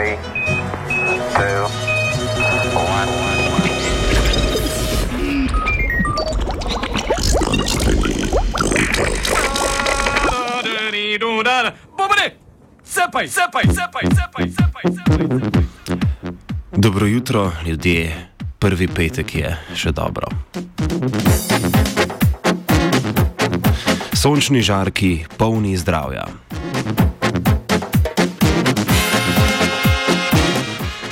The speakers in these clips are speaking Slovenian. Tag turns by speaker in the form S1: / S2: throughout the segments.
S1: three, two, one.
S2: Zapaj, zapaj, zapaj, zapaj, zapaj, zapaj.
S3: Dobro jutro, ljudje. Prvi petek je še dobro. Sončni žarki, polni zdravja.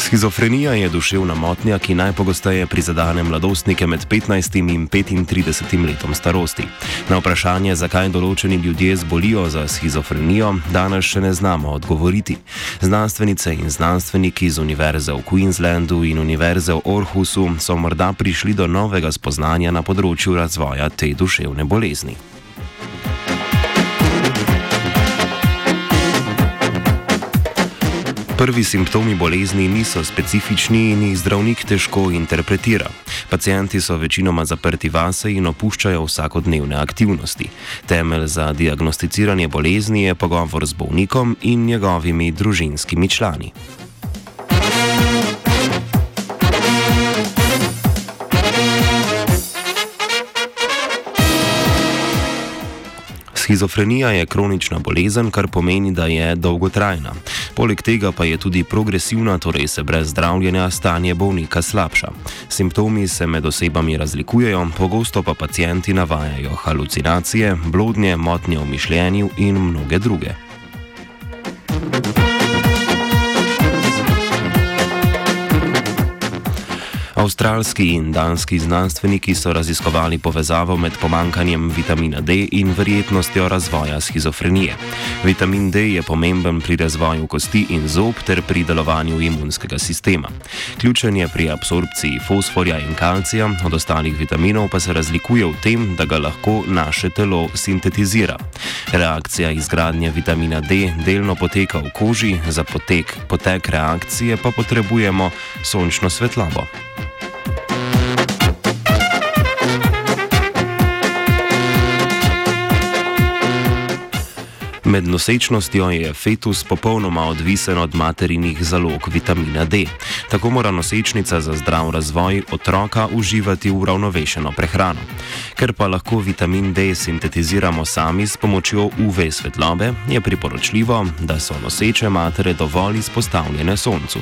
S3: Schizofrenija je duševna motnja, ki najpogosteje prizadene mladostnike med 15 in 35 letom starosti. Na vprašanje, zakaj določeni ljudje zbolijo za schizofrenijo, danes še ne znamo odgovoriti. Znanstvenice in znanstveniki z Univerze v Queenslandu in Univerze v Orhusu so morda prišli do novega spoznanja na področju razvoja te duševne bolezni. Prvi simptomi bolezni niso specifični in jih zdravnik težko interpretira. Pacijenti so večinoma zaprti vase in opuščajo vsakodnevne aktivnosti. Temelj za diagnosticiranje bolezni je pogovor z bolnikom in njegovimi družinskimi člani. Schizofrenija je kronična bolezen, kar pomeni, da je dolgotrajna. Poleg tega pa je tudi progresivna, torej se brez zdravljenja stanje bolnika slabša. Simptomi se med osebami razlikujejo, pogosto pa pacijenti navajajo halucinacije, blodnje, motnje v mišljenju in mnoge druge. Avstralski in danski znanstveniki so raziskovali povezavo med pomankanjem vitamina D in verjetnostjo razvoja schizofrenije. Vitamin D je pomemben pri razvoju kosti in zob ter pri delovanju imunskega sistema. Ključen je pri absorpciji fosforja in kalcija, od ostalih vitaminov pa se razlikuje v tem, da ga lahko naše telo sintetizira. Reakcija izgradnje vitamina D delno poteka v koži, za potek, potek reakcije pa potrebujemo sončno svetlobo. Med nosečnostjo je fetus popolnoma odvisen od materinih zalog vitamina D. Tako mora nosečnica za zdrav razvoj otroka uživati uravnovešeno prehrano. Ker pa lahko vitamin D sintetiziramo sami s pomočjo UV svetlobe, je priporočljivo, da so noseče matere dovolj izpostavljene soncu.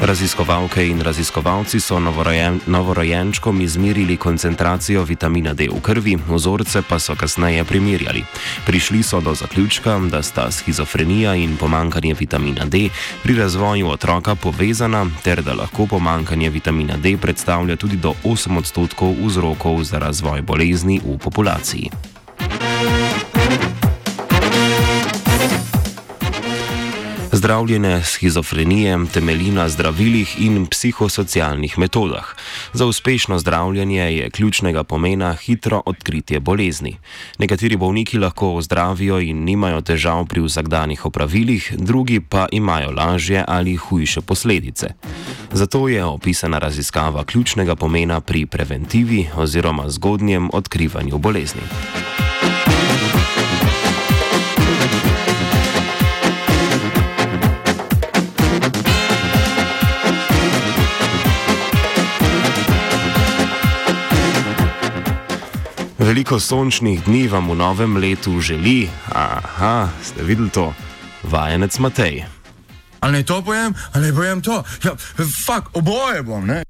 S3: Raziskovalke in raziskovalci so novorojen, novorojenčkom izmerili koncentracijo vitamina D v krvi, vzorce pa so kasneje primerjali. Prišli so do zaključka, da sta schizofrenija in pomankanje vitamina D pri razvoju otroka povezana, ter da lahko pomankanje vitamina D predstavlja tudi do 8 odstotkov vzrokov za razvoj bolezni v populaciji. Zdravljenje schizofrenije temelji na zdravilih in psihosocialnih metodah. Za uspešno zdravljenje je ključnega pomena hitro odkritje bolezni. Nekateri bolniki lahko ozdravijo in nimajo težav pri vsakdanjih opravilih, drugi pa imajo lažje ali hujše posledice. Zato je opisana raziskava ključnega pomena pri preventivi oziroma zgodnjem odkrivanju bolezni. Veliko sončnih dni vam v novem letu želi, aha, ste videli to, vajenec Matej.
S4: Ali naj to pojem, ali naj pojem to. Ja, fakt, oboje bom, ne?